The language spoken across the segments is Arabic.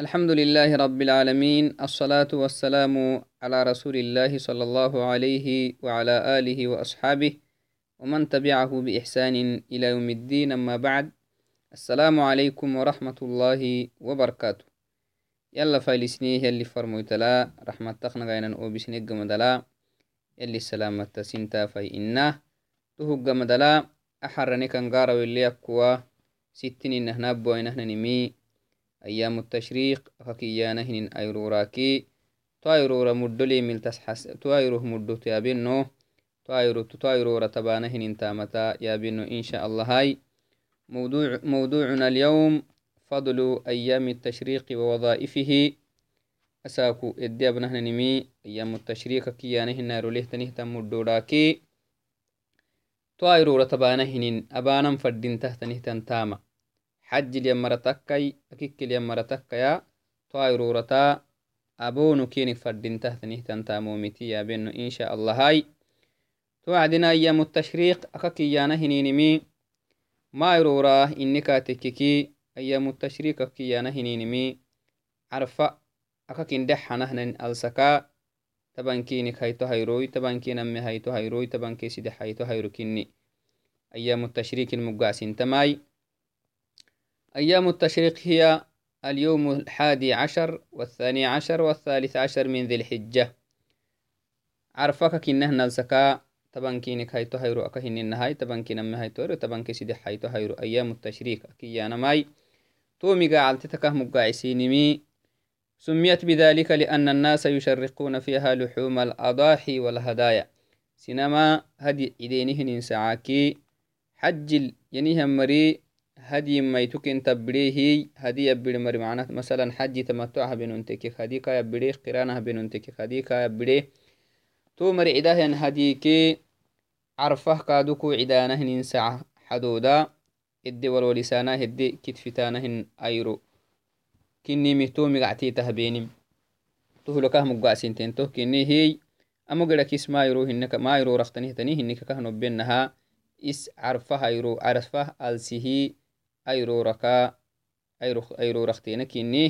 الحمد لله رب العالمين الصلاة والسلام على رسول الله صلى الله عليه وعلى آله وأصحابه ومن تبعه بإحسان إلى يوم الدين أما بعد السلام عليكم ورحمة الله وبركاته يلا فايلسنيه يلي فرمويتلا رحمة تخنا غينا أوبسنيق مدلا يلي السلامة سنتا في إنا تهق مدلا أحرني كان غارو اللي أكوا ستين إنه نابو إنه نمي أيام التشريق فكيانا هنين أيروراكي تايرورا مدلي ملتسحس تايروه مدو تيابينو تايرو تايرورا تبانا هنين تامتا يابينو إن شاء الله هاي. موضوع موضوعنا اليوم فضل أيام التشريق ووظائفه. أساكو إدي أبنهن نمي أيام التشريق كيانا هنا روليه تنه تمدوراكي. تايرورا تبانا هنين أبانا فردين تحتنه تنتاما. Xajjilyan maratakkai akikkilyan maratakaya toairurata abonu kinik fadintahtanihtantamomiti yabeno insha allahai توعدنا أيام التشريق أككيانا هنينمي ما يرورا إنك تككي أيام التشريق أككيانا هنينمي عرفة أككين دحنا هنن ألسكا. تبانكينك هيتو هيروي تبانكين أمي هيتو هيروي تبانكي سيدي هيتو هيروكيني أيام التشريق المقاسين تماي. أيام التشريق هي اليوم الحادي عشر والثاني عشر والثالث عشر من ذي الحجة. عرفك كنه نلسكا طبعا كينك هايتو هيرو أكهن النهاي طبعا كينا هايتو هيرو طبعا كيسيدي هايتو هيرو أيام التشريك كيانا ماي تومي قاعدتك مقاعسينمي سميت بذلك لأن الناس يشرقون فيها لحوم الأضاحي والهدايا. سينما هدي إدينهن سعاكي حج ينيهم مري. هدي ما يتوكن تبريه هدي يبري مري معناه مثلا حج تمتعها بننتك هدي كا يبري قرانها بننتك هدي كا يبري تو مري عداه ين هدي كي عرفه كادوكو عدانه ننسع حدودا إدي والولسانا هدي كتفتانهن أيرو. كني مهتو مقعتي تهبينم تهلكه مقاسين تو كني هي أما قلك اسما يرو هنك ما يرو رختنه تني هنك كهنو بينها. is carfaha ayro carfah alsihi ayroraka ayroraktena kini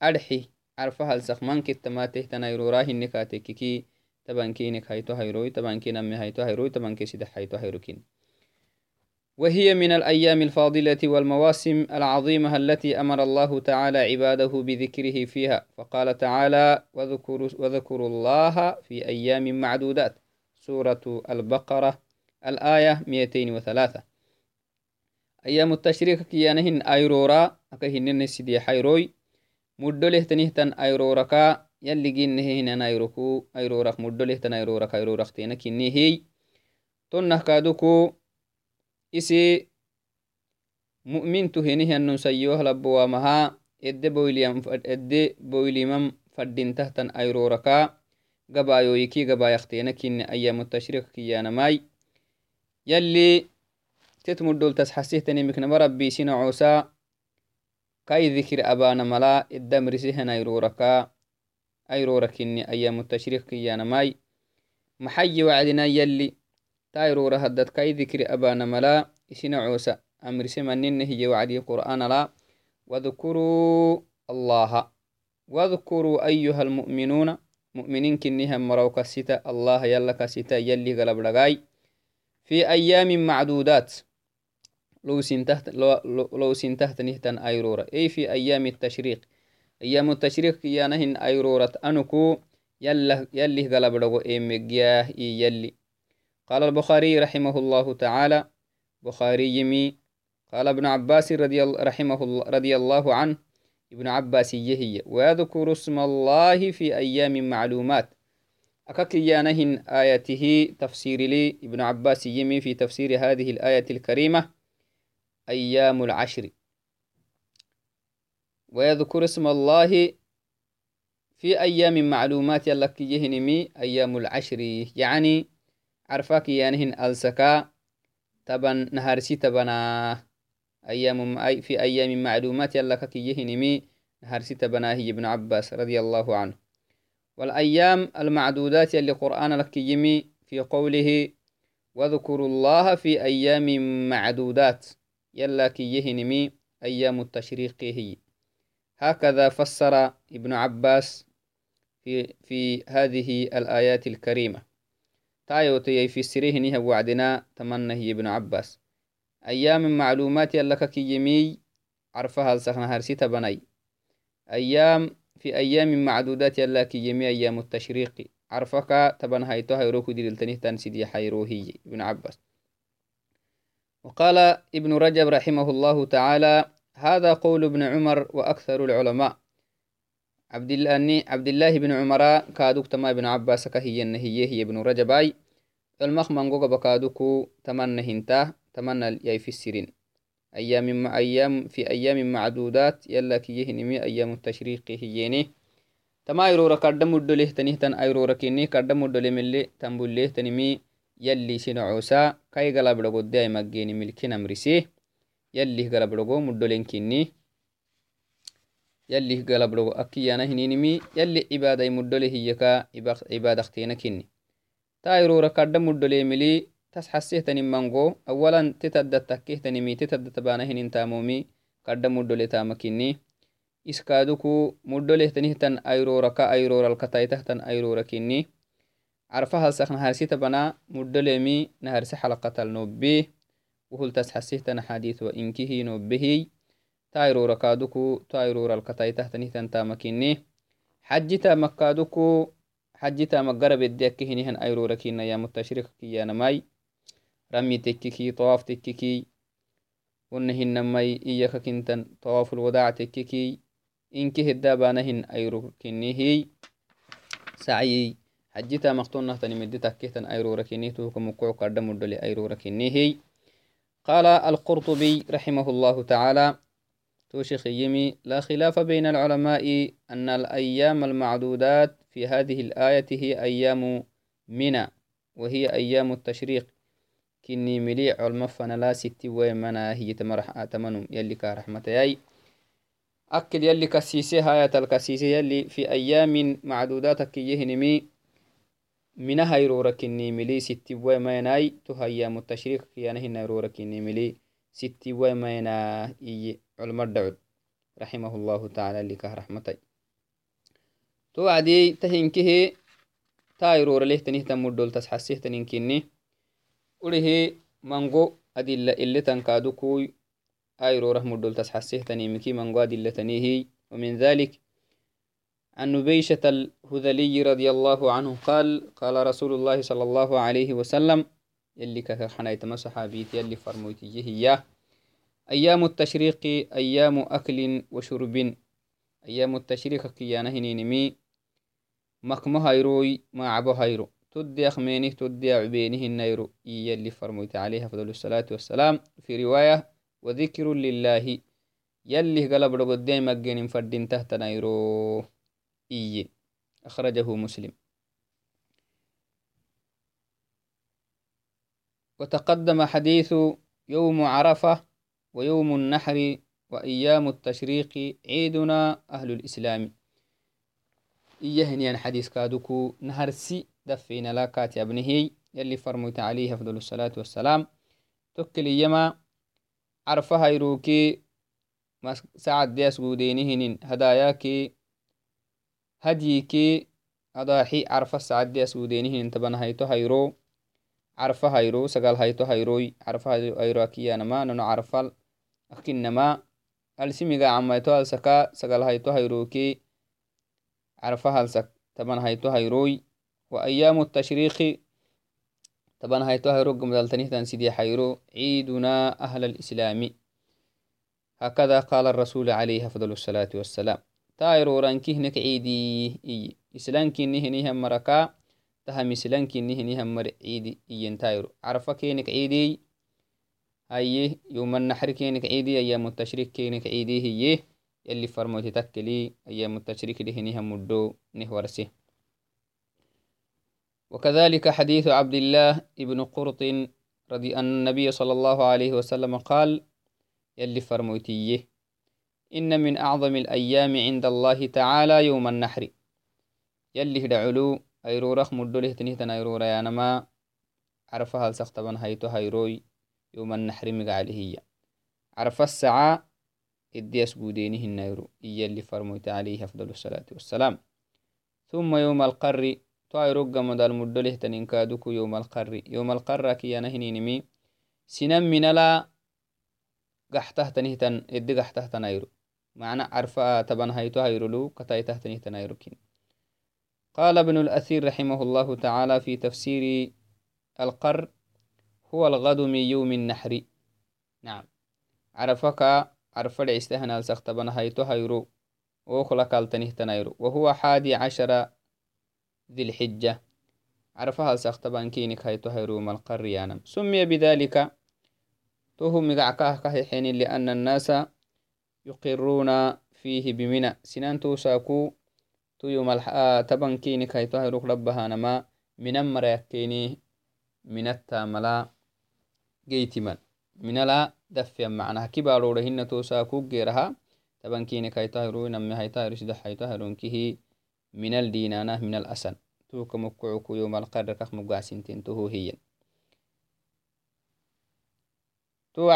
adxi carfa halsak mankitamaatehtan ayrora hine katekiki tabankinik hayto hayroi tabankiname hayto hayroi tabanke sida hayto hayrokin وهي من الأيام الفاضلة والمواسم العظيمة التي أمر الله تعالى عباده بذكره فيها فقال تعالى وذكروا, وذكروا الله في أيام معدودات سورة البقرة الآية 203 أيام التشريك كيانهن أيرورا أكهنن سيدي حيروي مدله تنهتن أيروركا يلي جنهن أيروكو أيرورك مدله تن أيرورك أيرورك تينك هي تنه كادوكو إسي مؤمن تهنه أنو سيوه لبوا مها إد بويليم إد بويليمم فدين تهتن أيروركا قبايو يكي قبايختينك إن أيام التشريك كيانا ماي يلي تتمدول تسحسيهتني مكنما ربي سين عوسا. كاي ذكر أبانا ملا الدمرسيهن أيروركا أيروركني أيام التشريق كيانا ماي محي وعدنا يلي تايرورا هدت كاي ذكر أبانا ملا سين عوسا. أمرسي منين هي وعدي قرآن لا. واذكروا الله. واذكروا أيها المؤمنون. مؤمنين كنهم مروك الستا الله يلا كستا يلي قلب لغاي. في أيام معدودات. نهتن أيرورة. أي في أيام التشريق؟ أيام التشريق يانهن أيرورة. أنكو يلا يلي قلب لغو إيمجياه يلي. قال البخاري رحمه الله تعالى بخاري يمي قال ابن عباس رضي الله رحمه الله رضي الله عنه ابن عباس يهي. ويذكر اسم الله في أيام معلومات. أككيانهن آياته تفسير لي ابن عباس يمي في تفسير هذه الآية الكريمة. أيام العشر. ويذكر اسم الله في أيام معلومات يلك يهنمي أيام العشر. يعني عرفاك يانهن ألسكا تبن نهارسي تبنا أيام في أيام معلومات يلك يهنمي نهارسي تبنا هي ابن عباس رضي الله عنه. والأيام المعدودات اللي قرآن لك يمي في قوله واذكروا الله في أيام معدودات. يلا كي يهنمي أيام التشريق هي. هكذا فسر ابن عباس في, في هذه الآيات الكريمة. تايوتي في نيه وعدنا تمنى ابن عباس. أيام معلومات يلك كي يمي عرفها السخنة هرسيتا بني أيام في أيام معدودات يلا كي يمي أيام التشريق. عرفك تبن هايتو هيروكو دلتني تنسيدي حيروهي ابن عباس. وقال ابن رجب رحمه الله تعالى هذا قول ابن عمر وأكثر العلماء. عبد الله عبد الله بن عمر كادوك تما ابن عباس كهي هي هي ابن رجب أي. المخ منغوغ بكادوكو تمنى هنتا تمنى في السرين. أيام مع أيام في أيام معدودات يلا كي يهنمي أيام التشريق هيني تما يرورا كردم مدله تنيه تن أيرورا كيني كردم مدله ملي تنبله تنمي يلي سنعوسا كاي غلب لغو داي مجيني ملكي نمرسيه يلي غلب لغو مدلين كيني يلي غلب لغو أكيانا هنينمي يلي عبادة مدله هيكا عبادة اختينا كيني تايرورا كردم مدله ملي tasxasehtanin mango awalan titadda takkehtanimi titadda tabanahin intamomi kadda muddole tamakini iskaaduku muddolehtanihtan ayroraka ayroralkataitahtan ayrorakini carfahalsakna harsita bana muddolemi naharse xalaqatal nobbe wuhul tasxasehtan xadiis wa inkihi nobbehi tayrorakaduku tayroralkataitahtanihtan tamakini xajita makkaduku xajita maggarabedde akkehinihan ayrorakina yamutashrik kiyanamai rami tekkiki طواف tekkiki wonnahinamai iyaka kintan الوداع tekkiki inki hedda banahin ayro kinihi sacyi حجتا مقتون تني مدي تكيتن أيرورا كنيه توك مقوع كرد مدلي أيرورا كنيه قال القرطبي رحمه الله تعالى توشيخ يمي لا خلاف بين العلماء أن الأيام المعدودات في هذه الآية هي أيام منى وهي أيام التشريق. كني ملي علم فنلا ستي ويمنا هي تمرح تمنم يلي كرحمتي أكل يلي كسيسي هاية الكسيسي يلي في أيام معدودات كيهنمي من هيرورا كني ملي ستي ويمناي تهيا متشريك كيانه نيرورا كني ملي ستي ويمنا إي علم الدعود رحمه الله تعالى اللي كرحمتي توعدي تهنكه تايرور له تنيه تمدول تسحسيه تنينكني urihi mango adilla iletankaadukui ayrorah mudol tasxasehtanimiki mango adillatanihi ومن ذلك عن نبيشة الهذلي رضي الله عنه قال قال رسول الله صلى الله عليه وسلم يلي كخنايت صحابيت يلي فرموتيه إياه أيام التشريق أيام أكل وشرب أيام التشريق كيانا هنينمي مكمو هيروي ما عبو هيرو تدي أخمينه تدي عبينه النير يلي فرميت عليه أفضل الصلاة والسلام. في رواية وذكر لله يلي قلب رقدين مجين فردين تحت نيرو. إي. أخرجه مسلم. وتقدم حديث يوم عرفة ويوم النحر وأيام التشريق عيدنا أهل الإسلام. إيهن حديث كادوكو نهرسي دفين لا كات ابنه يلي فرميت عليه أفضل الصلاة والسلام. تكل يما عرفها يروكي سعد ديس قودينهن هداياكي سعد ديس قودينهن تبن هيتو هيرو عرفة هيرو سقال هيتو هيروي عرفة هيرو أكيا نما ننو عرفة أكنما السميغا عميتو السكا سقال هيتو هيروكي عرفة هلسك تبن هيتو هيروي وأيام التشريق طبعا هاي توهي رقم دالتنيه تنسيدي حيرو عيدنا أهل الإسلام. هكذا قال الرسول عليه أفضل الصلاة والسلام. نيهم مركا تهم إسلام كينيه نيهم مر عيدي إيين تايرو عرفة كينك عيدي هاي يوم النحر كينك عيدي أيام التشريك كينك عيدي هي يلي فرموتي تكلي أيام التشريك ليه نيهم مدو نهورسي وكذلك حديث عبد الله ابن قرط رضي أن النبي صلى الله عليه وسلم قال يلي فرموتيه إن من أعظم الأيام عند الله تعالى يوم النحر. يلي هدعلو أيرو رخ مدوله تنهتن أيرو ريانما عرفها السختبن هيتو هيروي يوم النحر مقعلهية عرف الساعة إدياس بودينه النيرو إيا اللي فرموت عليه أفضل الصلاة والسلام. ثم يوم القر طايرق مدى المدله تنينكادوك يوم القر. يوم القر كي نهنينمي سنم من لا قحته تنهتن إدي قحتة تنيرو معنى عرفا تبن هيتو هيرلو كتاي تهتنه تنيركين قال ابن الأثير رحمه الله تعالى في تفسير القر هو الغد من يوم النحر. نعم. عرفك عرف العستهنا السختبنا هيتو هيرو وخلق التنه تنيرو وهو حادي عشر ذي الحجة. عرفها السختبان كينك هيتو هيرو ما القر يانم. سمي بذلك تهم مقعكاه كهيحين لأن الناس يقرون فيه بمنى. سنان توساكو تو يوم الح... تبن كيني كي تهرق ربها نما. من مريكيني من التاملا جيتمن من لا دفيا معناها كبارو رهن توساكو غيرها تبن كيني كي تهرو نمي هاي تهرو سدح هاي تهرون كيه من الدينانة من الأسن توك مكعوكو يوم القدر كخ مقاسنتين تو هي تو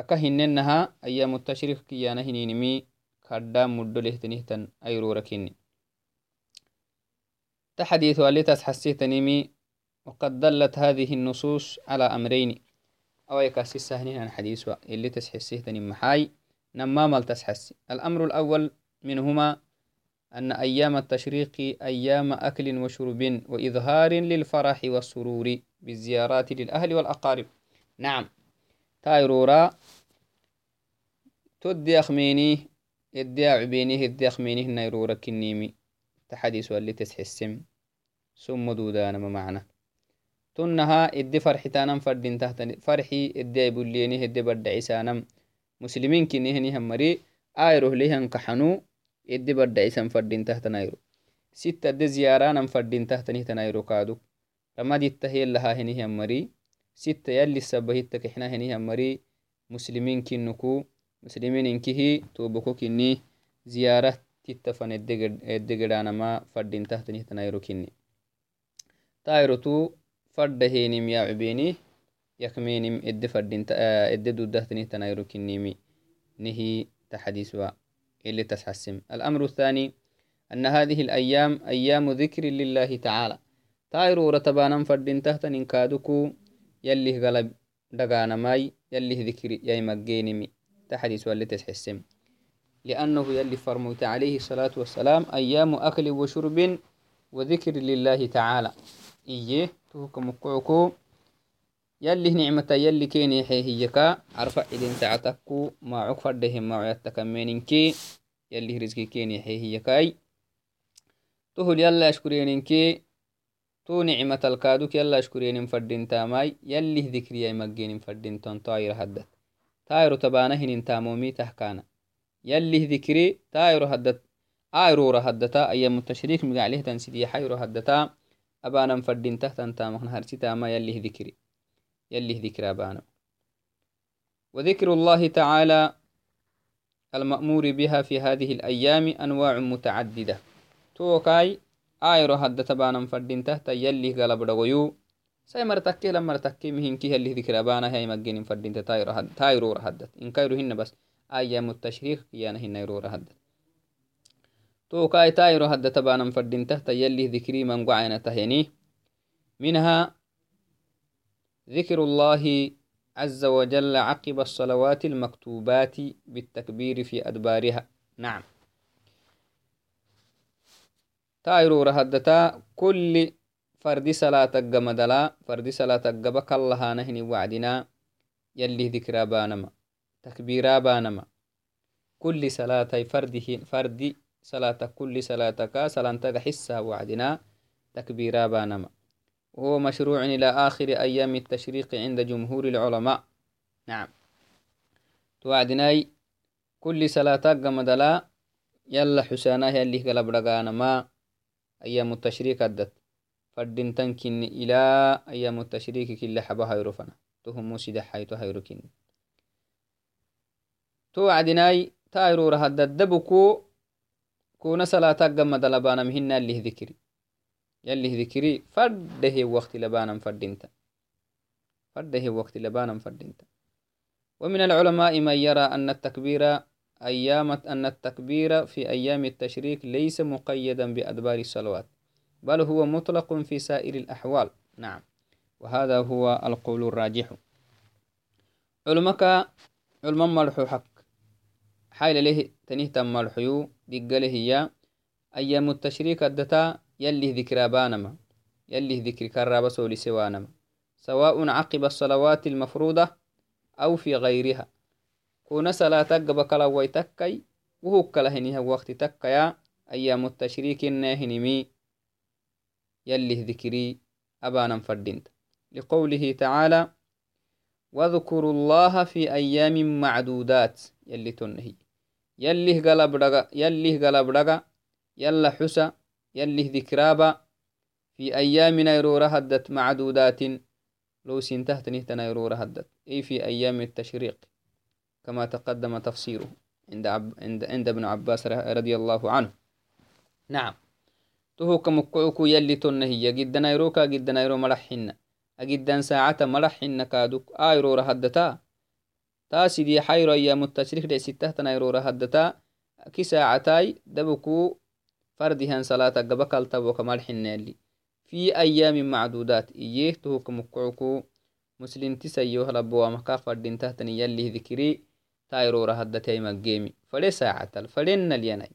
وعدناي أكهننها أيام التشريق كيانا هنينمي كردام مدو لهتنهتن أيرورا كيني تحديث والتس حسيتنمي وقد دلت هذه النصوص على أمرين أو يكاسي السهنين عن حديث اللي تسحسيتني محاي نمام تسحسي الأمر الأول منهما أن أيام التشريق أيام أكل وشرب وإظهار للفرح والسرور بالزيارات للأهل والأقارب نعم تايرورا تدي أخميني إدي عبيني إدي أخميني نيرورا كنيمي. تحديث اللي تسحسم ثم دودانا ما معنى. تنها إدي فرحتانا فردين تحت فرحي إدي أبوليني إدي برد عسانم مسلمين كني هني همري آيروه ستة يلي سبهتك إحنا هني همري مسلمين كنكو مسلمين إنكه توبكو كني زيارة تتفن الدقرانما فردين تحت نهت نيرو كني. تايرو تو فرد هينم يا عبيني يكمينم إد فردين إد دودة نهت نيرو كنيمي نهي تحديث اللي تسحسم الأمر الثاني أن هذه الأيام أيام ذكر لله تعالى. تايرو رتبانا فردين تحت ننكادكو يلي غلب دقانا ماي يلي ذكري يا مجينمي تحديث واللي تسحسم لأنه يلي فرموت عليه الصلاة والسلام أيام أكل وشرب وذكر لله تعالى. إيه؟ توكم مقعكو يلي نعمة يلي كيني هيكا عرفا إذن تعتكو. ما عقفر دهم ما عيتك منينكي يلي رزقي كيني هيكاي تهل يلا أشكرينينكي تو نعمة الكادوك يلا أشكرين فردين تاماي يلي ذكري مجين فردين تون طاير هدت تايرو تبانا هنين تامومي تحكانا. يلي ذكري تايرو هدت آيرو هدتا أيام التشريك مقع عليه تنسيدي حيرو هدتا أبانا فردين تحت انتا مخن هرسي تاما يلي ذكري. يلي ذكر أبانا. وذكر الله تعالى المأمور بها في هذه الأيام أنواع متعددة. توكاي دغيو ساي مرتكي لما مرتكي مهنكي يلي ذكر أبانا هاي مجين فردين تايرو هد تايرو هدت إن كايرو هن بس. أيام التشريق يانا هن يرو هدت توكاي تايرو هدى تبانا فردين تحت يلي ذكري من قعينة تهيني. منها ذكر الله عز وجل عقب الصلوات المكتوبات بالتكبير في أدبارها. نعم. تايرو رهدتا كل فردي صلاة قمدلا فردي صلاة قبك الله نهني وعدنا يلي ذكرى بانما تكبيرا بانما. كل صلاة فرده فردي صلاة كل صلاتك صلاة حسها وعدنا تكبيرا بانما. وهو مشروع إلى آخر أيام التشريق عند جمهور العلماء. نعم. توعدناي كل صلاة قمدلا يلا حسانا يلي قلب رقانا ما أيام التشريك أدت. فردين تنكن إلى أيام التشريك كل حبا هيرفنا. تهم سيدة حيث هيركن. توعدناي تايرو رهد دبكو كون صلاة قمد لبانا مهنا اللي ذكري. يلي ذكري. فرده وقت لبانا فردينتا فرده وقت لبانا فردينتا ومن العلماء من يرى أن التكبير أيام أن التكبير في أيام التشريك ليس مقيدا بأدبار الصلوات بل هو مطلق في سائر الأحوال. نعم. وهذا هو القول الراجح. علمك علم مرحو حق. حايل له تنيه تم مرحيو دقله هي أيام التشريك الدتا يلي ذكر بانما يلي ذكر كرابة سولي سوانما سواء عقب الصلوات المفروضة أو في غيرها. كون صلاة قبكلا ويتكي وهو كلهنها وقت تكيا أيام التشريك الناهنمي يلي ذكري أبانا فردنت لقوله تعالى واذكروا الله في أيام معدودات يلي تنهي يلي قلب رقا يلي قلب رقا يلا حسا يلي ذكرابا في أيام نيرورة هدت معدودات لو سنتهت نهت نيرورة هدت أي في أيام التشريق كما تقدم تفسيره عند عب... عند عند ابن عباس رضي الله عنه. نعم. تهو كمكعوكو يلي تنهي جد نيروكا جد نيرو مرحنا أجدان ساعة مرحنا كادوك. آيرو رهدتا. تاسدي حيرو أيام التشريق دي ستة نيرو رهدتا. كي ساعتاي دبكو فردهن صلاة قبكال تبوك مرحنا اللي في أيام معدودات. إيه؟ تهو كمكعوكو مسلم تسيوه لبوا مكا فردين تهتني يلي ذكري. تايرو رهدتي مجيمي فلي ساعة فلين اليناي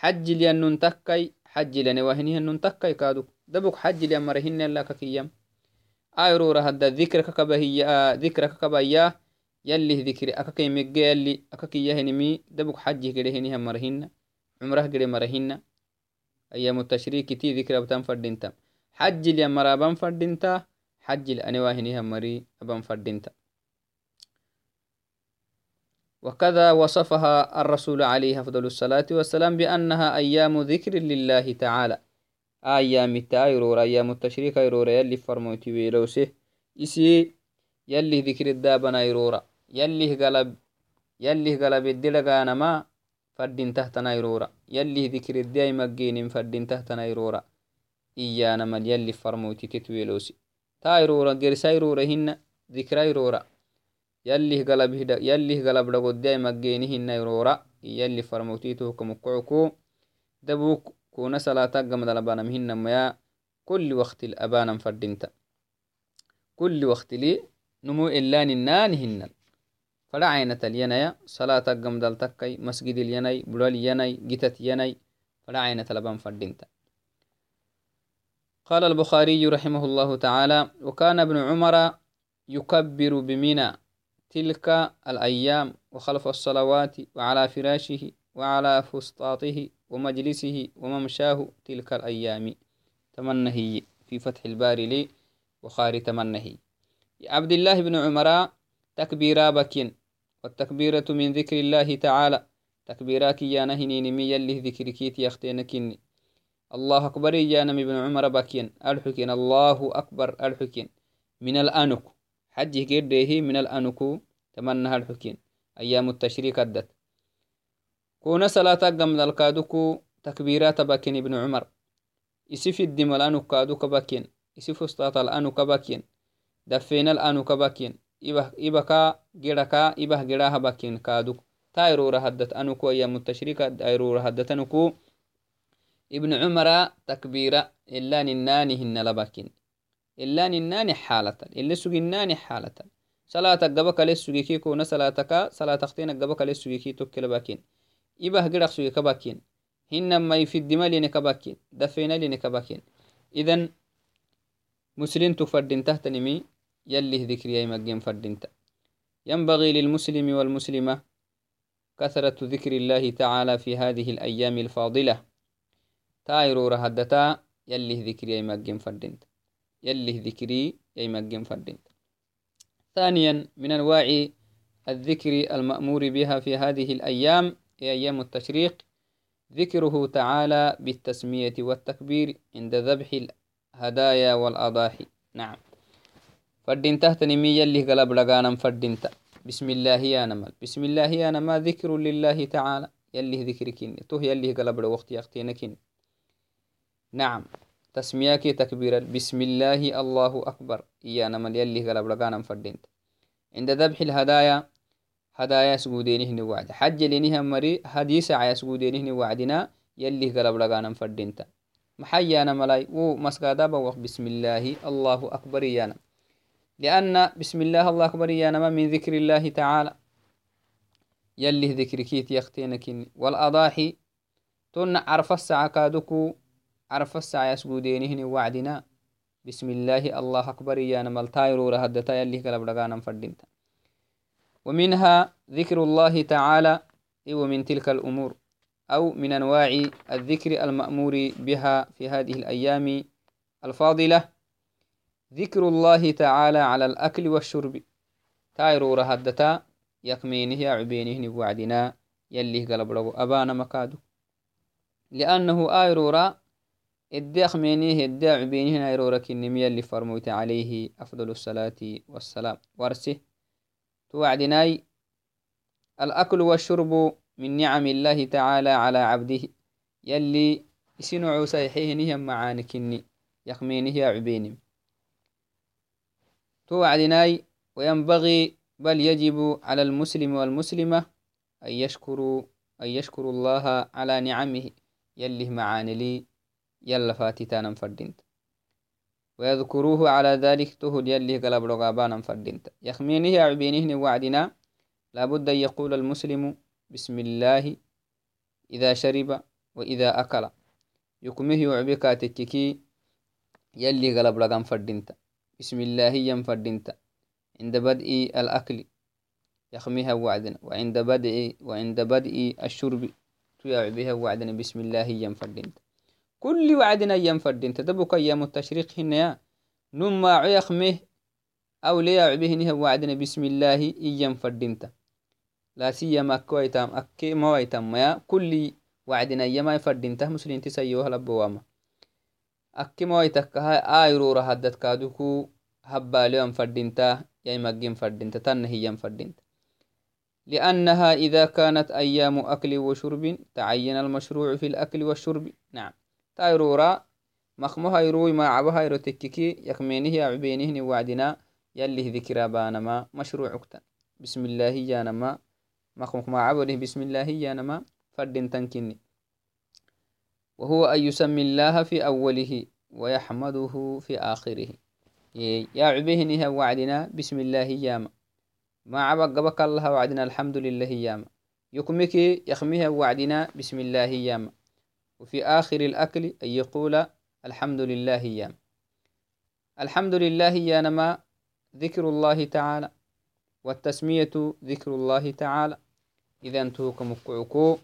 حج لينن تكاي حج لني وهنهن تكاي كادو. دبك حج لين مرهن لا ككيام آيرو رهد ذكرك كبهي ذكرك كبهيا يلي ذكري أكاكي مجي يلي أكاكي يهنمي دبك حج كده هنها مرهن عمره كده مرهن أيام التشريك تي ذكر أبتان فردينتا حج لين مرابان فردينتا حج الأنواهنها مري أبان فردينتا وكذا وصفها الرسول عليه أفضل الصلاة والسلام بأنها أيام ذكر لله تعالى. أيام التايرور أيام التشريك يرور يلي فرموتي ويلوسه. إسي يلي ذكر الدابنا يرورا. يلي قلب يلي قلب الدلقانا ما فردين تحتنا يرورا. يلي ذكر الداي مجين فردين تحتنا يرورا. إيانا مال يلي فرموتي تتويلوسي. تايرورا قرسايرورا هن ذكرا يرورا. يلي قلب هدا يلي قلب رغدي مجيني هنا يرورا يلي فرموتيتو كمقعكو دبوك كونا صلاة قمد لبانا مهنا ميا كل وقت الأبانا فردينتا. كل وقت لي نمو إلا ننان هنا. فلا عينة الينايا صلاة قمد التكي مسجد اليناي بلال يناي جتت يناي فلا عينة لبان فردينتا. قال البخاري رحمه الله تعالى وكان ابن عمر يكبر بمنى تلك الأيام وخلف الصلوات وعلى فراشه وعلى فسطاطه ومجلسه وممشاه تلك الأيام. تمنهي في فتح الباري لي وخاري تمنهي. عبد الله بن عمر تكبيرا بكين والتكبيرة من ذكر الله تعالى. تكبيراك يا نهني نمي اللي ذكركيت يختينكني الله أكبر يا نمي بن عمر بكين الحكين الله أكبر الحكين من الأنك. حجه كيرديه من الأنكو تمنها الحكين أيام التشريك أدت. كون صلاة قمد الكادوكو تكبيرات باكين ابن عمر. يسف الدم الأنو كادوك باكين يسف استاط الأنو كباكين دفين الأنو كباكين إبكا جركا إبه جراها باكين كادوك. تايرو رهدت أنوكو أيام التشريك تايرو رهدت أنوكو ابن عمر تكبيرة إلا نناني هن لباكين إلا نناني حالة اللي سجناني حالة. صلاة قبك لسجيكي كون صلاتك صلاة تختين قبك لسجيكي توكل باكين. إبه قرق سجي كباكين. هنما يفيد مالي نكباكين دفينا لي نكباكين إذن مسلم تفردين تحت نمي يلي ذكري أي مجين فردين ينبغي للمسلم والمسلمة كثرة ذكر الله تعالى في هذه الأيام الفاضلة. تايرو رهدتا يلي ذكري أي مجين فردين يلي ذكري أي مجن فردين. ثانيا من أنواع الذكر المأمور بها في هذه الأيام هي أيام التشريق. ذكره تعالى بالتسمية والتكبير عند ذبح الهدايا والأضاحي. نعم. فردين تحت نمي يلي قلب لغانا فردين بسم الله يا نمل. بسم الله يا نما ذكر لله تعالى. يلي ذكركين تو يلي قلب وقت يختينكين نعم. تسمياكي تكبيرا. بسم الله الله أكبر. إيانا من يلي قلب لقانا فردين عند ذبح الهدايا هدايا سجودينه وعد. حج لينها مري هدي ساعة سجودينه وعدنا يلي قلب لغانا فردينتا محيانا ملاي و مسقادا بوق بسم الله الله أكبر يانا لأن بسم الله الله أكبر يانا ما من ذكر الله تعالى. يلي ذكركيت يختينكني والأضاحي تن عرف الساعة كادوكو عرف الساعة يسجودينهن وعدنا بسم الله الله أكبر. يانا ملتايرو رهدتا يلي لغانا فردينتا ومنها ذكر الله تعالى. ومن تلك الأمور. أو من أنواع الذكر المأمور بها في هذه الأيام الفاضلة. ذكر الله تعالى على الأكل والشرب. تايرو رهدتا يكمينه عبينه وعدنا يليه قلب أبانا مكادو. لأنه آيرورا إدي أخمينيه إدي عبينه آيرورا كنمي اللي فرموت عليه أفضل الصلاة والسلام. ورسه توعدناي الأكل والشرب من نعم الله تعالى على عبده يلي يسنعو سيحيه نهم معانكني يخمينه يا عبيني توعدناي وينبغي بل يجب على المسلم والمسلمة أن يشكروا أن يشكروا الله على نعمه يلي معاني لي يلا فاتتانا فردينت ويذكروه على ذلك تهد يلي قلب رغابانا فردينت يخمينه عبينه وعدنا لابد أن يقول المسلم بسم الله إذا شرب وإذا أكل. يكمه يعبك تككي يلي غلب رقم فردنت. بسم الله ينفردنت عند بدء الأكل يخميها وعدنا. وعند بدء وعند بدء الشرب تيعبها وعدنا. بسم الله ينفردنت كل وعدنا ينفردنت دبك أيام التشريق هنا نما يخمه أو ليعبه وعدنا بسم الله ينفردنت لا سيما كويتام. أكي مويتام ميا كل وعدنا يما يفردينته مسلين تسيوها لبواما أكي مويتك هاي آيرو رهدت كادوكو. هباليوم فردينته يا مجين فردينته تنهي فردينته لأنها إذا كانت أيام أكل وشرب تعين المشروع في الأكل والشرب. نعم. تايرورا مخمها يروي ما عبها يرو تككي يكمينه عبينه وعدنا يلي ذكرى بانما مشروع اكتن بسم الله جانما مخمك ما عبده بسم الله يا نما فرد تنكني. وهو أن يسمي الله في أوله ويحمده في آخره. يا نها وعدنا بسم الله ياما ما عبق قبك الله وعدنا الحمد لله ياما يكمك يخميها وعدنا بسم الله ياما وفي آخر الأكل أن يقول الحمد لله ياما الحمد لله يا نما ذكر الله تعالى والتسمية ذكر الله تعالى. إذا توك مقعكو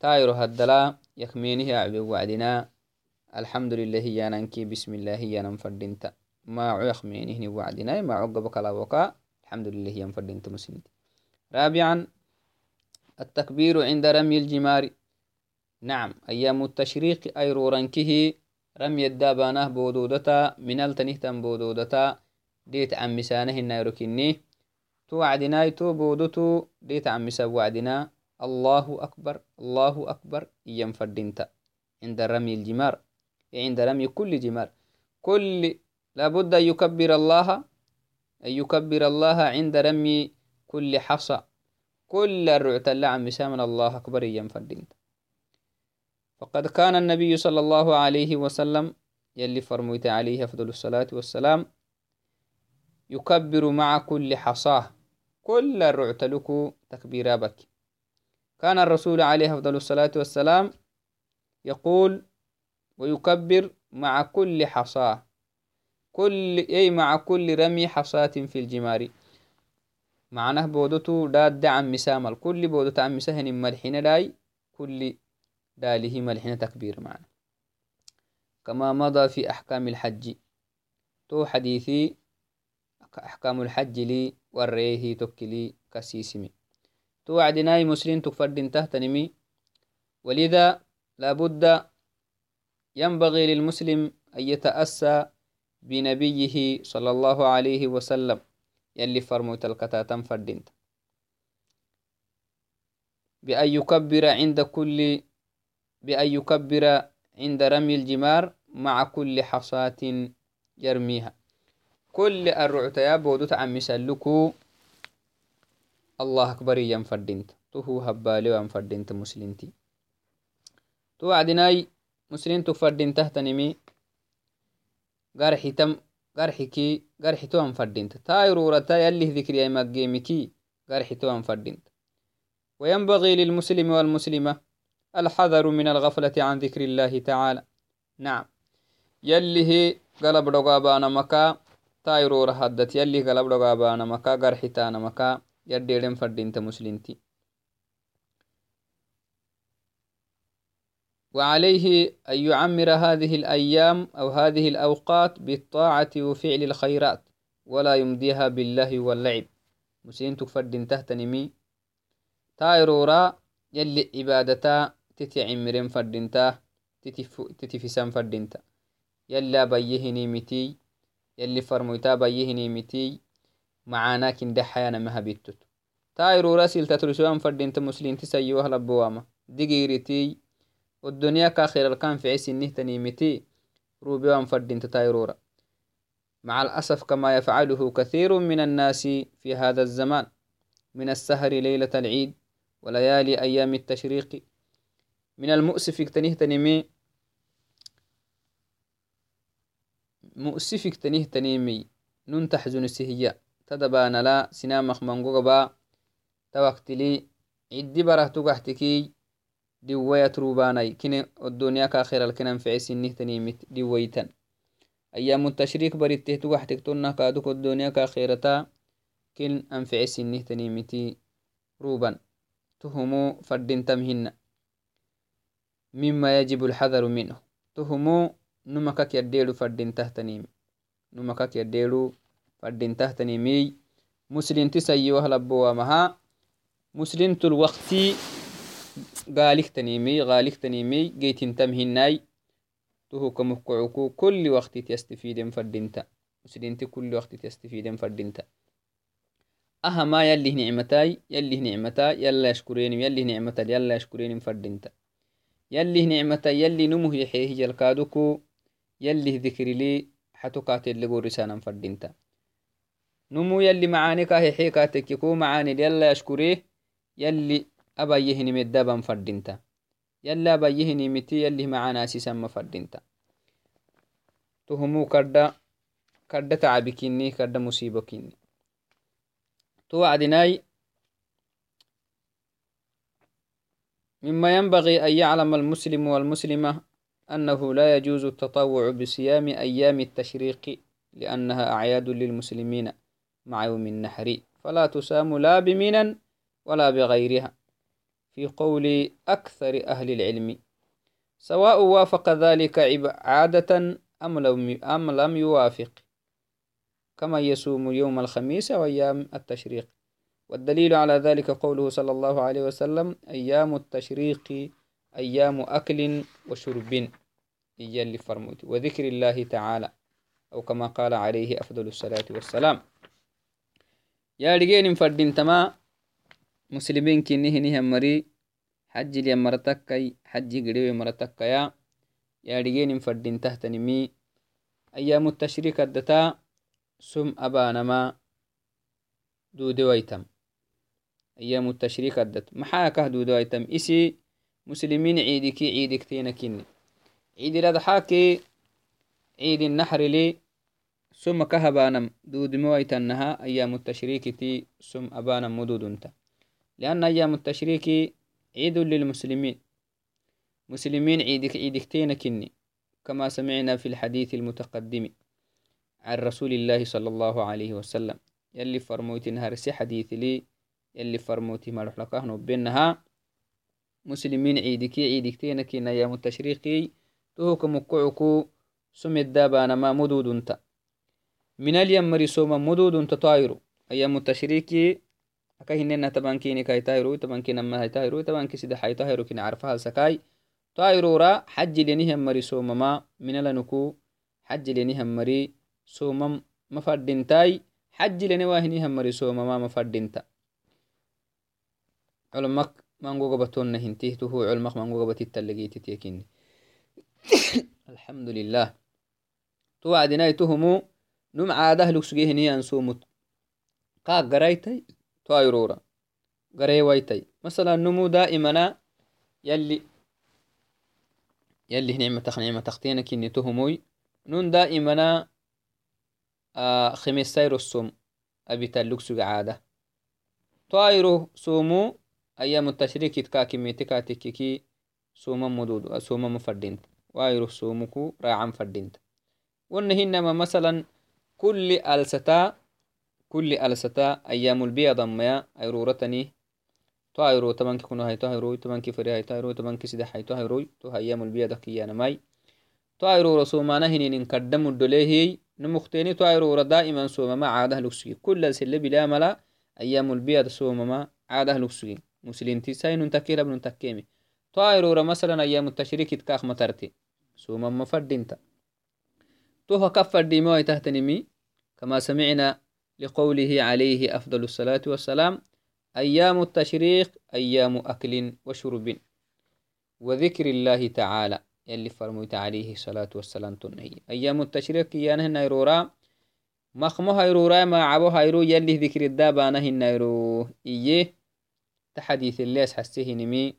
تايرو هدلا يكمينه أعبي وعدنا. الحمد لله يا ننكي بسم الله يا ننفردنت ما يخمينه وعدنا ما عقبك وكا الحمد لله يا نفردنت مسنت رابعا التكبير عند رمي الجمار. نعم أيام التشريق أيرو رنكه رمي الدابانه بودودتا من التنهتم بودودتا ديت عن مسانه النيروكيني تو بودتو ديت عمسا وعدنا. الله أكبر الله أكبر إيام فردينتا. عند رمي الجمار عند رمي كل جمار. كل لابد أن يكبر الله أن يكبر الله عند رمي كل حصى كل الرعت عم من الله أكبر إيام فردينتا. فقد كان النبي صلى الله عليه وسلم يلي فرميت عليه أفضل الصلاة والسلام يكبر مع كل حصاة. كل الرعتلك تكبيرا بك كان الرسول عليه أفضل الصلاة والسلام يقول ويكبر مع كل حصاة. كل أي مع كل رمي حصاة في الجمار. معناه بودتو داد دعم مسامل كل بودت عم مسهن ملحين داي. كل داله ملحين تكبير معنا. كما مضى في أحكام الحج. تو حديثي أحكام الحج لي وريه تكلي كسيسمي. توعدناي مسلم تكفردين تهتنمي. ولذا لابد ينبغي للمسلم أن يتأسى بنبيه صلى الله عليه وسلم يلي فرموت الكتاتم فردينت بأن يكبر عند كل بأن يكبر عند رمي الجمار مع كل حصاة يرميها. كل الرعتيا بودو تعمسلكو الله أكبر يم فردينت تهو هبالي وان فردينت مسلمتي تو عدناي مسلم تفردين تهتنمي. قرحي تم قرحي كي قرحي تو فردينت تايرورتا يلي ذكري مجيمكي قرحي تو فردينت وينبغي للمسلم والمسلمة الحذر من الغفلة عن ذكر الله تعالى. نعم. يلي هي قلب رقابانا مكا تايرور هدت يلي قلب رقابانا مكا قرحي تانا مكا يديرن فردينت مسلمتي وعليه أن يعمر هذه الأيام أو هذه الأوقات بالطاعة وفعل الخيرات ولا يمضيها بالله واللعب. مسلم تكفر تحت نمي تايرورا يلي عبادتا تتعمرين فردنتا تتفسان فردنتا يلا بيهني متي يلي فرمويتا بيهني متي معانا كن دحيانا مهبتت تايرورا سيلتا ترسوان فردنتا مسلم تسيوها لبواما دقيرتي والدنيا كاخر الكان في عيس النه تنيمتي روبي وانفردين تتايرورا مع الأسف كما يفعله كثير من الناس في هذا الزمان من السهر ليلة العيد وليالي أيام التشريق من المؤسف تنيه تنمي مؤسفك تنيه تنيمي نون تحزن السهية تدبان لا سنامخ منقوغبا توقتلي عدي بره تقحتكي dhiwaya turubanai kine odoniya kakhiral kinan fecesinnihtanimit dhiwaytan ayamu tashrik baritteh tugaxtektonna kaduk odoniya kakhirata kin an fecesinnihtanimiti ruban tuhumu fadintam hina mima yajibu alxadaru minhu tuhumu numakak yadeedu fadintahtanimi numakak yadeedu fadintahtanimiy muslinti sayiwahlabowamaha muslintul waqti قالك تنيمي غالك تنيمي جيتين تم هناي تهو كمكعكو كل وقت تستفيد فردينتا مسلينتي كل وقت تستفيد فردينتا أهما يلي نعمتاي يلي نعمتا يلا يشكريني يلي نعمتا يلا يشكريني فردينتا يلي نعمتا يلي نمه يحيه جلكادوكو يلي ذكر لي حتوكات اللي قرسانا فردينتا نمو يلي معاني كاهي حيكاتك يكو معاني يلا يشكريه يلي abayyehinimeddaban fadinta yala abayyehinimiti yalih macanaasisanma fadinta tuhumuu kadda kadda tacabi kini kadda musibo kini تو وعدناي مما ينبغي أن يعلم المسلم والمسلمة أنه لا يجوز التطوع بصيام أيام التشريق لأنها أعياد للمسلمين مع يوم النحر فلا تسام لا بمنا ولا بغيرها. في قول أكثر أهل العلم سواء وافق ذلك عادة أم لم, أم لم يوافق كما يصوم يوم الخميس وأيام التشريق. والدليل على ذلك قوله صلى الله عليه وسلم أيام التشريق أيام أكل وشرب. يجل فرموت وذكر الله تعالى أو كما قال عليه أفضل الصلاة والسلام. يا رجال فردين تما مسلمين كنه مري حج لي مرتكي حج قريب مرتكيا يا رجين فردين تحتنمي أيام التشريك الدتا سم أبانما دود ويتم أيام التشريك الدت محاكه دود ويتم إسي مسلمين عيدك عيدك تينكني عيد الأضحاكي عيد النحر لي ثم كهبانم دود مويتنها أيام التشريك تي ثم أبانم مدود انت. لأن أيام التشريك عيد للمسلمين. مسلمين عيدك عيدكتين كني كما سمعنا في الحديث المتقدم عن رسول الله صلى الله عليه وسلم. يلي فرموتي نهار حديث لي يلي فرموتي ما رح لقاه بينها مسلمين عيدك عيدكتين كنا يا متشريقي تهوك مكعكو سمت دابانا ما مدود انت من اليم مرسوما مدود انت طايرو أيام التشريكي akahinena tabankini kai tahiru tabanki namahai tahiru tabanki sida hai tahiru kini arfahal sakai tairura xaji lenihan mari somama minalanuku xaji lenihan mari somam mafadintai xaji lene wahinihan mari somama mafadinta culmak mangogabatonna hintih tuhu culmak mangogabatittallegititiyekini الحمد لله توعدنا تهمو نم عادة لكسجيه نيان سومت قاق قرايتي تايرورا قريويتي مثلا نمو دائما يلي يلي نعمة نعمة تختينك إني تهموي. نون دائما آه خميس سيرو السوم أبي تلوكسو عادة. طايرو سومو أيام التشريك تكاكي ميتكا تككي سوما مدود سوما مفردينت وايرو سومكو راعم فردينت. ونهنما مثلا كل ألستا كل ألستا أيام البيض ما أيرورتني تو أيرو تمنك كنو هاي تو أيرو تمنك فري هاي تو أيرو تمنك سيدا هاي تو أيرو تو أيام البيض كيانا ماي. تو أيرو رسومانا هنين قدم الدليه نمختيني تو أيرو دائما سوما ما عادة لكسي كل ألسلة بلا ملا أيام البيض سوما ما عادة لكسي مسلم تساين نتكير ابن تكيمي أيرو مثلا أيام التشريك تكاخ مترتي سوما مفردينتا تو كفر ديمو تهتنمي. كما سمعنا لقوله عليه أفضل الصلاة والسلام أيام التشريق أيام أكل وشرب. وذكر الله تعالى يلي فرميت عليه الصلاة والسلام تنهي. أيام التشريق يانه نيرورا مخمو هيرورا ما عبو هيرو يلي ذكر الدابانه النيرو إيه؟ تحديث الليس حسيه نمي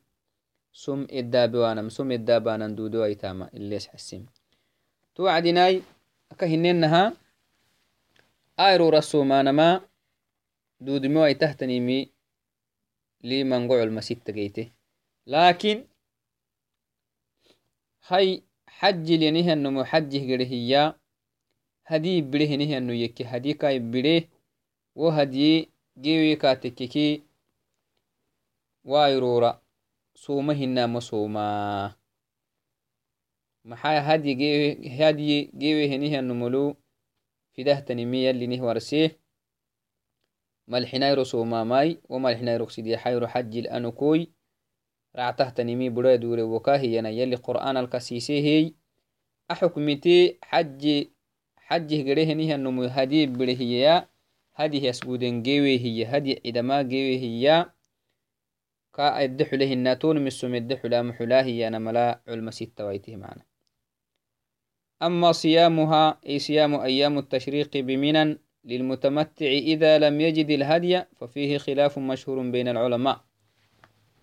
سم الدابوانا سم الدابانا دودو أيتاما الليس حسيم. توعدناي أكهننها آيرو رسومانما دودمو أي تهتنيمي لي منقوع المسيد تقيته. لكن هاي حج لنه النمو حجه قره هي هدي بره نه النو وايرورا سوما هنا مسوما maxaa hadi gewehenihyanumulu fidahtanimi yalinih warse malxinayro somamai wo malxinayrok sidiyaxayro xajil anukoi ractahtanimi bura dure wokahiyana yali qur'an alkasisehey axukmite xaji xajih gerehenihyanumu hadi birehiyeya hadi yasguden gewehiye hadi cidama gewehiya mala culma sittawaitih mana أما صيامها أي صيام أيام التشريق بمنى للمتمتع إذا لم يجد الهدي ففيه خلاف مشهور بين العلماء.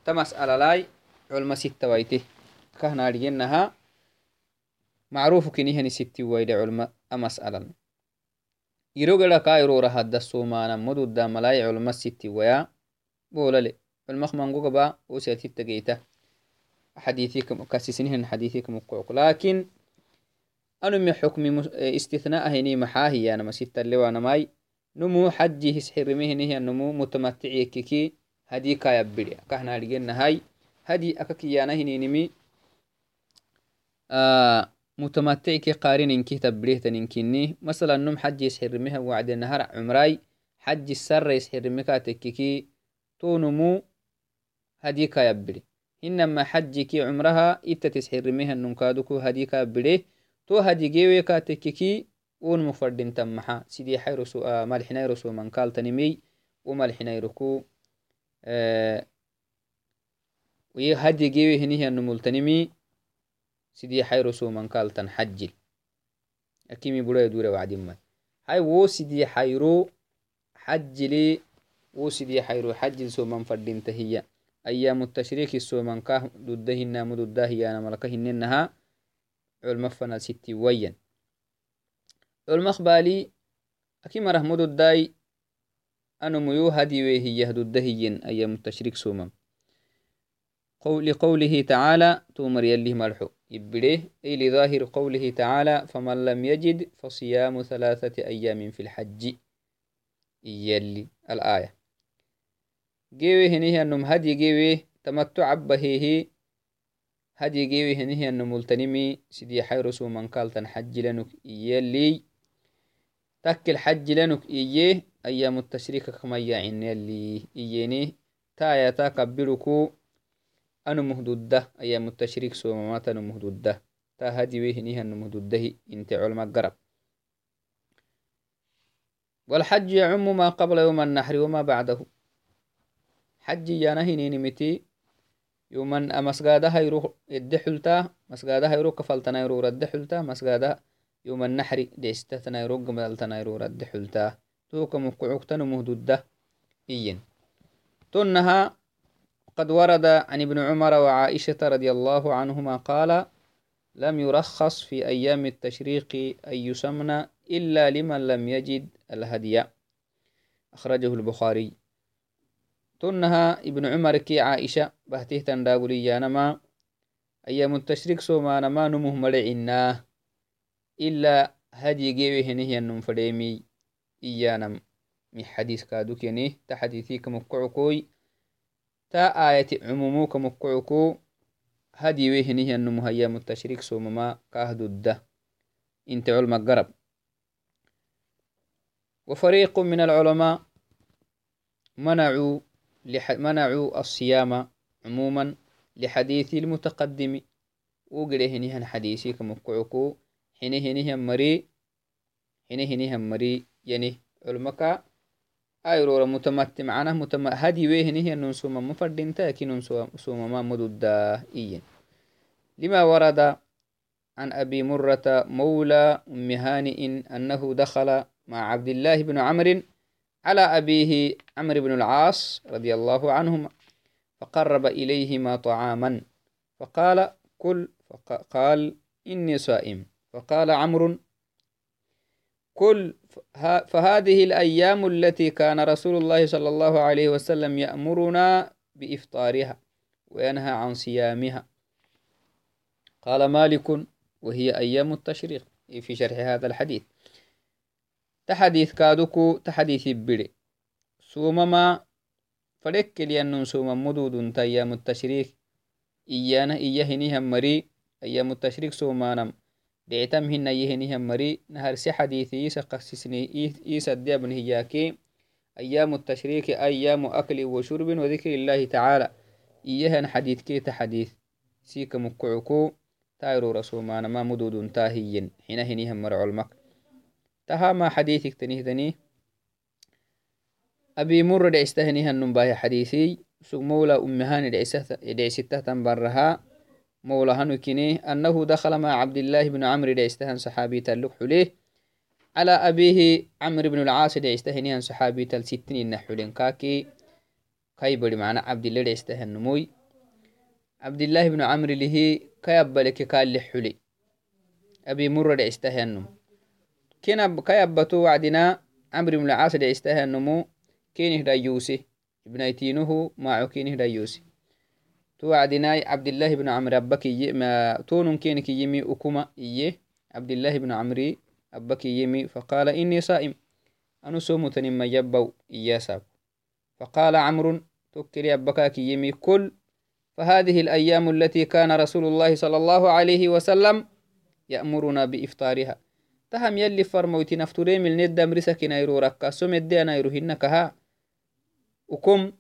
تمسألة لاي علم ستة ويته. كهنا رجنها معروف كنيهني ستة ويد علم أمسألة يروغلا كايرو رهد السومانا مدود ملاي علم ستة ويا بولالي علمخ منقوق با وسيتي تقيته. حديثيكم كاسسنهن حديثيكم لكن أنمي حكم استثناء هني محاهي أنا مسيت اللوانا ماي. نمو حجي هسحرمه هي نمو متمتعي كيكي. هدي كايا بدي كهنا لجينا هاي. هدي أكاكيانا هني نمي آه متمتعي كي قارن إنكي تبريه تنكيني مثلا نم حجي يسحرمه وعد النهار عمراي حجي السر يسحرمك تككي تو نمو هدي كايا بدي إنما حجي كي عمرها إتا تسحرمه النمكادوكو هدي كايا بدي to hadigewe tekeki un mufadintan maxa sidii xayrosu malxinayrosu mankaltanimey wo malxinayroku hadigewe hinihiyanumultanimi sidii xayrosu mankaltan xajil akimi buraya dura wacdimai hay wo sidii xayro tashriiki somanka dudahinamu dudahiyana malka hinenaha علم فنا ستي وين علم بالي أكي مرة مدو داي أنا ميو هدي وهي يهدو الدهين أيام التشريك سومم قول قوله تعالى تومر يلي ملحو. يبريه أي لظاهر قوله تعالى فمن لم يجد فصيام ثلاثة أيام في الحج. يلي الآية. جيوي هنيه أنم هدي جيوي تمتع بهيه هدي جيوي هنيه أنم ملتنمي. سيدي حيرسو من قال تنحج لنك إيه اللي تك الحج لنك إيه أيام التشريك كما يعين لي. إيهني تا يتاقبلك أنا مهدودة. أيام التشريك سوى ممات أنا مهدودة. تا هدي ويهنيه أنا مهدودة. إنت علم قرب. والحج يعم ما قبل يوم النحر وما بعده. حج يانا هنينمتي يومن مسجادها يروح يدي حلتا مسجادها يروح كفلتنا يروح رد حلتا مسجادها يوم النحر ديستتنا يروح قمدلتنا يروح رد حلتا. توك مقعوكتن مهدودة إين تنها قد ورد عن ابن عمر وعائشة رضي الله عنهما قال لم يرخص في أيام التشريق أن يسمن إلا لمن لم يجد الهدي أخرجه البخاري. تنها ابن عمر كي عائشة بهته تنداغولي نما. أيام التشريق سوما نما نمه ملعنا إلا هدي جيوه نهي النم فديمي إيانم من حديث كادوك يعني تحديثي كمكعكوي. تا آية عمومو كمكعكو. هدي وهنه النمو أيام التشريق سوما كاهدو الده إنت علم قرب وفريق من العلماء منعوا منعوا الصيام عموما لحديث المتقدم. وقره نهن حديثي كمكعكو حينه نهن مري. حينه نهن مري. يعني علمك معنا متم هدي نهي أنه سوما مفردين تاكي سوما ما مدودا إيين لما ورد عن أبي مرة مولى أم هانئ أنه دخل مع عبد الله بن عمرو على أبيه عمرو بن العاص رضي الله عنهما فقرب إليهما طعاما فقال كل فقال إني صائم. فقال عمرو كل فهذه الأيام التي كان رسول الله صلى الله عليه وسلم يأمرنا بإفطارها وينهى عن صيامها. قال مالك وهي أيام التشريق في شرح هذا الحديث. تحديث كادوكو تحديث بيري سومما فلك لأنه سوما مدود أيام التشريق إيانا إياه مري أيام التشريق سومانم. دعتم هنا يهنهم مري نهر سي حديثي سقسسني إيسا الديابن هياكي. أيام التشريك أيام أكل وشرب وذكر الله تعالى. إيهن حديث كي تحديث. سيك مكعكو تايرو رسومان ما مدود تاهيين حين هنيهم مرع المك تها ما حديثك تنهدني أبي مر دعستهنيها النباه حديثي. سوق مولى أمهان دعسته تنبرها مولى هنكني أنه دخل مع عبد الله بن عمرو دعستهن صحابي تلق حليه. على أبيه عمرو بن العاص دعستهنيهن صحابي تل ستين نحولين كاكي. كايبري معنا عبد الله دعستهن نموي. عبد الله بن عمرو له كيبلك كال لحولي أبي مر دعستهن كنا كيبتو وعدنا عمرو بن العاص دعستهن نمو كينه دايوسي ابنيتينه معه كينه دايوسي توعدناي عبد الله بن عمرو أبك ما تون كينك يمي أكما إيه عبد الله بن عمري أبك يمي فقال إني صائم. أنا سومتني ما يبو إياساب فقال عمرو تكري أبكاك يمي كل. فهذه الأيام التي كان رسول الله صلى الله عليه وسلم يأمرنا بإفطارها. تهم يلي فرموتي نفتوري من ند مرسك نيرو ركا. سمد دي نيرو هنكها وكم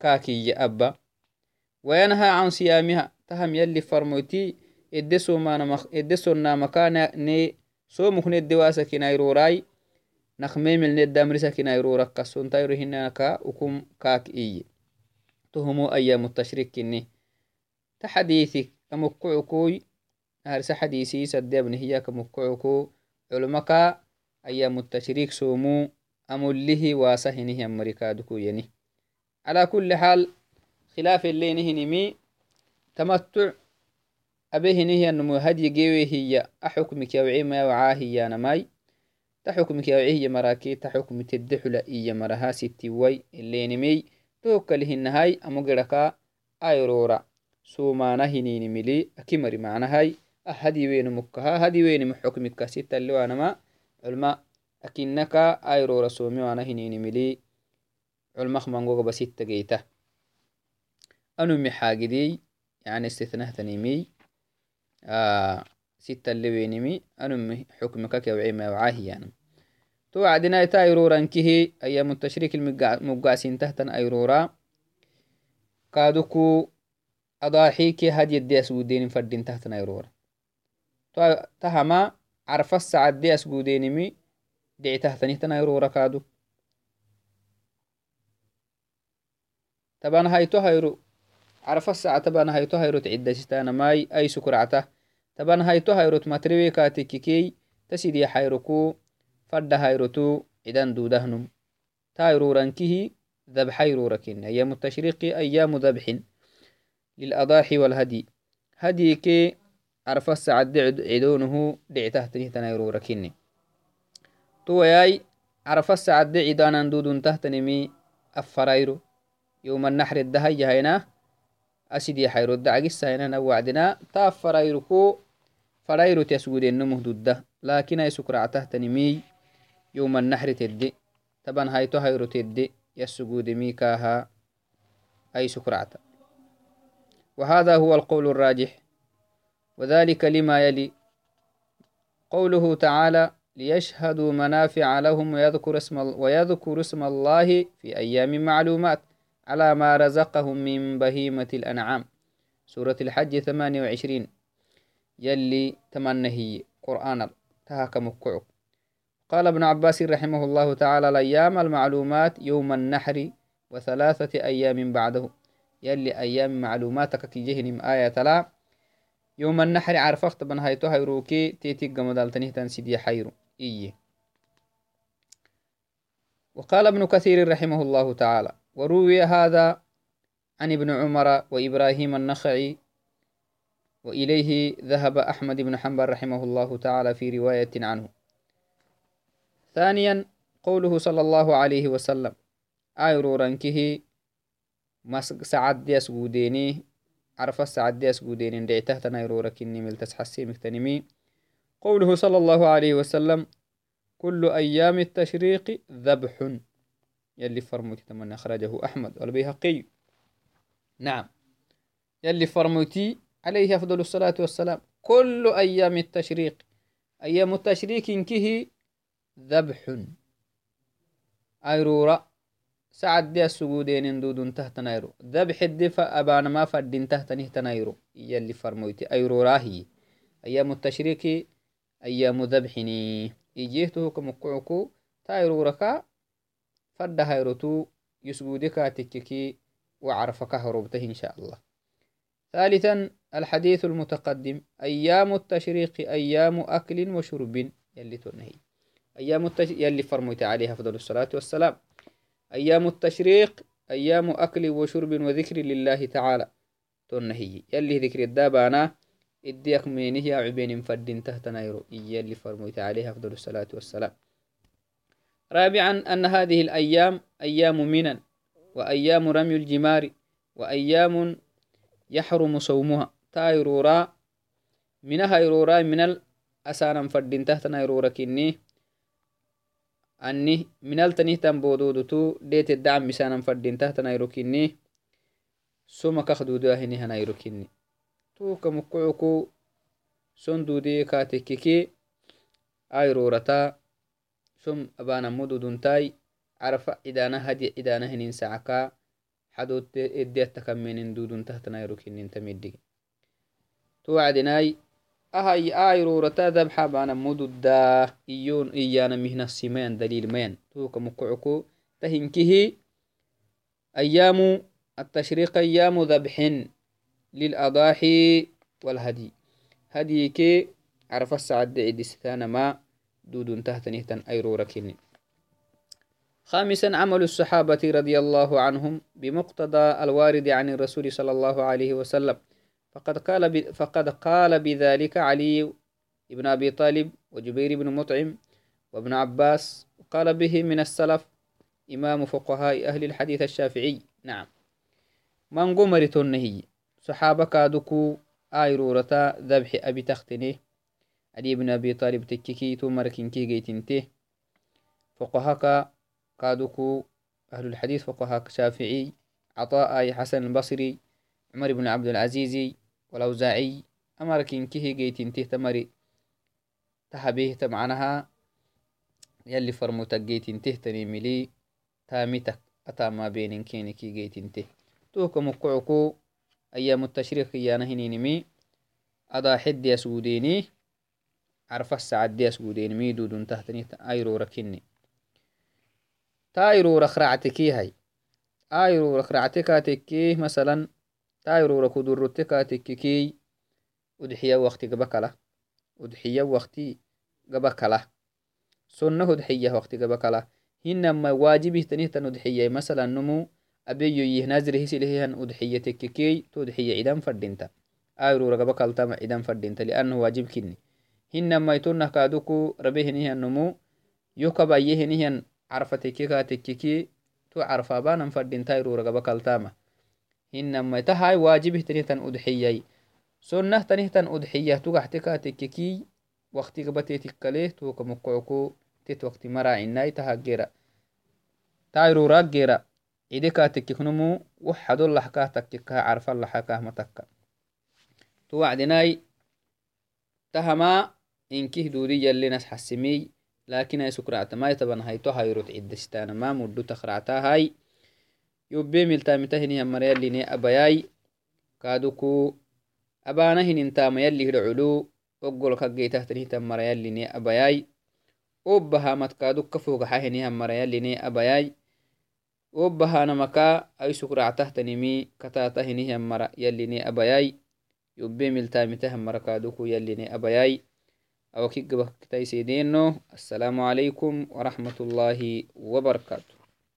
كاكي أبا. وينهى عن صيامها تهم يلي فرموتي إدسونا مكان ني سومك ندواسا كنايروراي نخميم الندامرسا كنايرو ركسون تايرو هناكا وكم كاك إي تهمو أيام التشريك كني تحديثك أمكعكوي aharsaxadiisii sadebnehiyak mukoku culmaka ayamutashriik somu amullihi waasa hinihiamarikadukuyani ala kuli xaal khilaaf elenihinimi tamattu abe hinihianmo hadyi gewehiya a xukmik yawcimayawcaa hiyanamai ta xukmik yawcihiya maraki ta xukmi tedde xula iya maraha sitiwai elenimey tohokkalihinahai amo geraka ayrora somana hininimili akimari macnahai أهدي وين مكها هدي وين محكمك ستة اللي ما علماء أكنك أيرورا سومي وأنا هني نملي علماء منغوغ بستة جيته أنمي حاجدي يعني استثناء تنيمي آه ستة اللي وينمي أنمي حكمك كوعي ما وعاهي يعني. تو عدنا تايرورا كيه أيام التشريك المقاسين تحتا أيرورا كادوكو أضاحيك هدي الدي أسودين فردين تحت أيرورا تو تهما عرف الساعة دي أسودين مي دعي تحت نهتنا أيرورا كادو طبعا هاي تو هيرو عرف الساعة تبان هايتو هيروت عدة ستانا ماي أي سكرعته. تبان هايتو هيروت متروي كاتيكيكي تسيدي حيركو فد هيروتو عدان دودهنم تايرو رانكيه ذبح يروركن أيام التشريق أيام ذبح للأضاحي والهدي. هدي كي عرف السعد عدونه دعته تنهتنا يروركني تو ياي عرف السعد عدانا دودون تهتنمي أفرايرو. يوم النحر الدهي هنا أسيدي حيرو الدعقس هنا وعدنا تا فرايركو فرايرو تسود النمه ضده لكن أي سكرع تهتنمي يوم النحر تدي. طبعا هايتو هيرو تدي. يسجود ميكاها أي سكرعة وهذا هو القول الراجح. وذلك لما يلي. قوله تعالى ليشهدوا منافع لهم ويذكر اسم, ويذكر اسم الله في أيام معلومات على ما رزقهم من بهيمة الأنعام. سورة الحج 28 يلي تمنهي قرآن تهاك مكعو. قال ابن عباس رحمه الله تعالى الأيام المعلومات يوم النحر وثلاثة أيام بعده. يلي أيام معلوماتك كي جهنم آية لا يوم النحر عرفت بن هايتو هيروكي تيتي قمدال تنهتن سيدي حيرو. إيه. وقال ابن كثير رحمه الله تعالى وروي هذا عن ابن عمر وإبراهيم النخعي وإليه ذهب أحمد بن حنبل رحمه الله تعالى في رواية عنه. ثانيا قوله صلى الله عليه وسلم آيرو رنكه سعد عرف السعد يسجوديني دعته تنايرو ركني ملتس حسي مكتنمي. قوله صلى الله عليه وسلم كل أيام التشريق ذبح. يلي فرموتي تمنى أخرجه أحمد والبيهقي. نعم. يلي فرموتي عليه أفضل الصلاة والسلام كل أيام التشريق. أيام التشريق إنكه ذبح. أيرورا. سعد دي السجودين دودون تحت نايرو. ذبح الدفا أبانا ما فدين تحت نهت نايرو. يلي فرموتي أيرورا هي أيام التشريق أيام ذبحني. إجيته كمقعكو تايروركا فد هيروتو يسجودك تككي. وعرفك هروبته إن شاء الله. ثالثا الحديث المتقدم. أيام التشريق أيام أكل وشرب. يلي تنهي. أيام التش... يلي فرميت عليها أفضل الصلاة والسلام. أيام التشريق أيام أكل وشرب وذكر لله تعالى. تنهي يلي ذكر الدابانا إديك مينه يا عبين فدين تحت نيرو يلي فرميت عليها أفضل الصلاة والسلام. رابعا أن هذه الأيام أيام منن وأيام رمي الجمار وأيام يحرم صومها. تايرورا منها يرورا من الأسانا فدين تحت نيرورا كني. anih minaltanihtan bododutu deetedda camisanan fadintahtanayrokini somakak duduahinihanayrokinni tuuka mukucuku son dudee kaatekeke ayrorata som abaanamoduduntai carafa cidana hadiya cidana hinin sacaka xadood ediyattakaminin duduntahtanayrokinintamiddig tuwacdinai توعدناي أهي آيرورتا ذبحا بانا مدودا إيون إيانا مهنا السمين دليل مين. توك مكعكو تهنكه أيام التشريق أيام ذبح للأضاحي والهدي. هديك عرف السعد عدي ستانا ما دودون تهتنهتن أيروركني خامسا عمل الصحابة رضي الله عنهم بمقتضى الوارد عن الرسول صلى الله عليه وسلم. فقد قال ب... فقد قال بذلك علي بن أبي طالب وجبير بن مطعم وابن عباس وقال به من السلف إمام فقهاء أهل الحديث الشافعي. نعم. من قمر تنهي؟ صحابة كادوكو آيرورتا ذبح أبي تختني علي بن أبي طالب تككي تمركنكي جيتنته. فقهاك كادوكو أهل الحديث فقهاك شافعي عطاء حسن البصري عمر بن عبد العزيز والأوزاعي أمركن كيه جيتنته تمري تحبيه معناها يلي فرموتك جيتنته تنيملي تامتك أتا ما بين كينكي جيتنته توك مقعكو أيام التشريق يانا هنينمي أدا حد يسوديني. عرف السعد يسوديني. ميدو دون تهتني أيرو ركني تايرو رخرعتكي هاي. آيرو رخرعتكاتكي مثلا تايرو ركودرتكاتككي udxiya waqti gaba kala udxiya waqti gaba kala sunna udxiya waqti gaba kala hinama waajibih tanihtan udxiyay masalan numu abeyo yih nazire hisilehihan udxiya tekkekey to udxiya cidan fadinta ayruragaba kaltama cidan fadinta liannahu waajib kini hinamaitonah kaaduku rabe hinihan numu yokabaye hinihan carfa tekkeka tekkeki to carfabanan fadinta ayruragaba kaltama hinamaitahay waajibihtanihtan udxiyay sonahtanihtan udxiyah tugaxtekaatekekii waktigbatetikkaleh tuukamukkoko tet wakti maracinai tahagera tairuraggera idekaatekeknumu waxadolahkah takkekah carfalaxakah matakka. Tuwacdinai tahamaa inkih duudiyalinas xasimiy lakinai sukractamaitaban hayto hayrot ciddistanama muddu takractahai yobe miltamita hinihan mara yaline abayai kaduku abana hinintama yali hida culu oggolkaggeitahtanihtan mara yaline abayai obahamat kadukka fogaxa hinihan mara yaline abayai obahanamaka ai sukractahtanimi katata hinihan mara yaline abayai yobe miltamitahan mara kaduku yaline abayai awakigabakitaisedeno assalamu alaikum warahmatullahi wabarakatu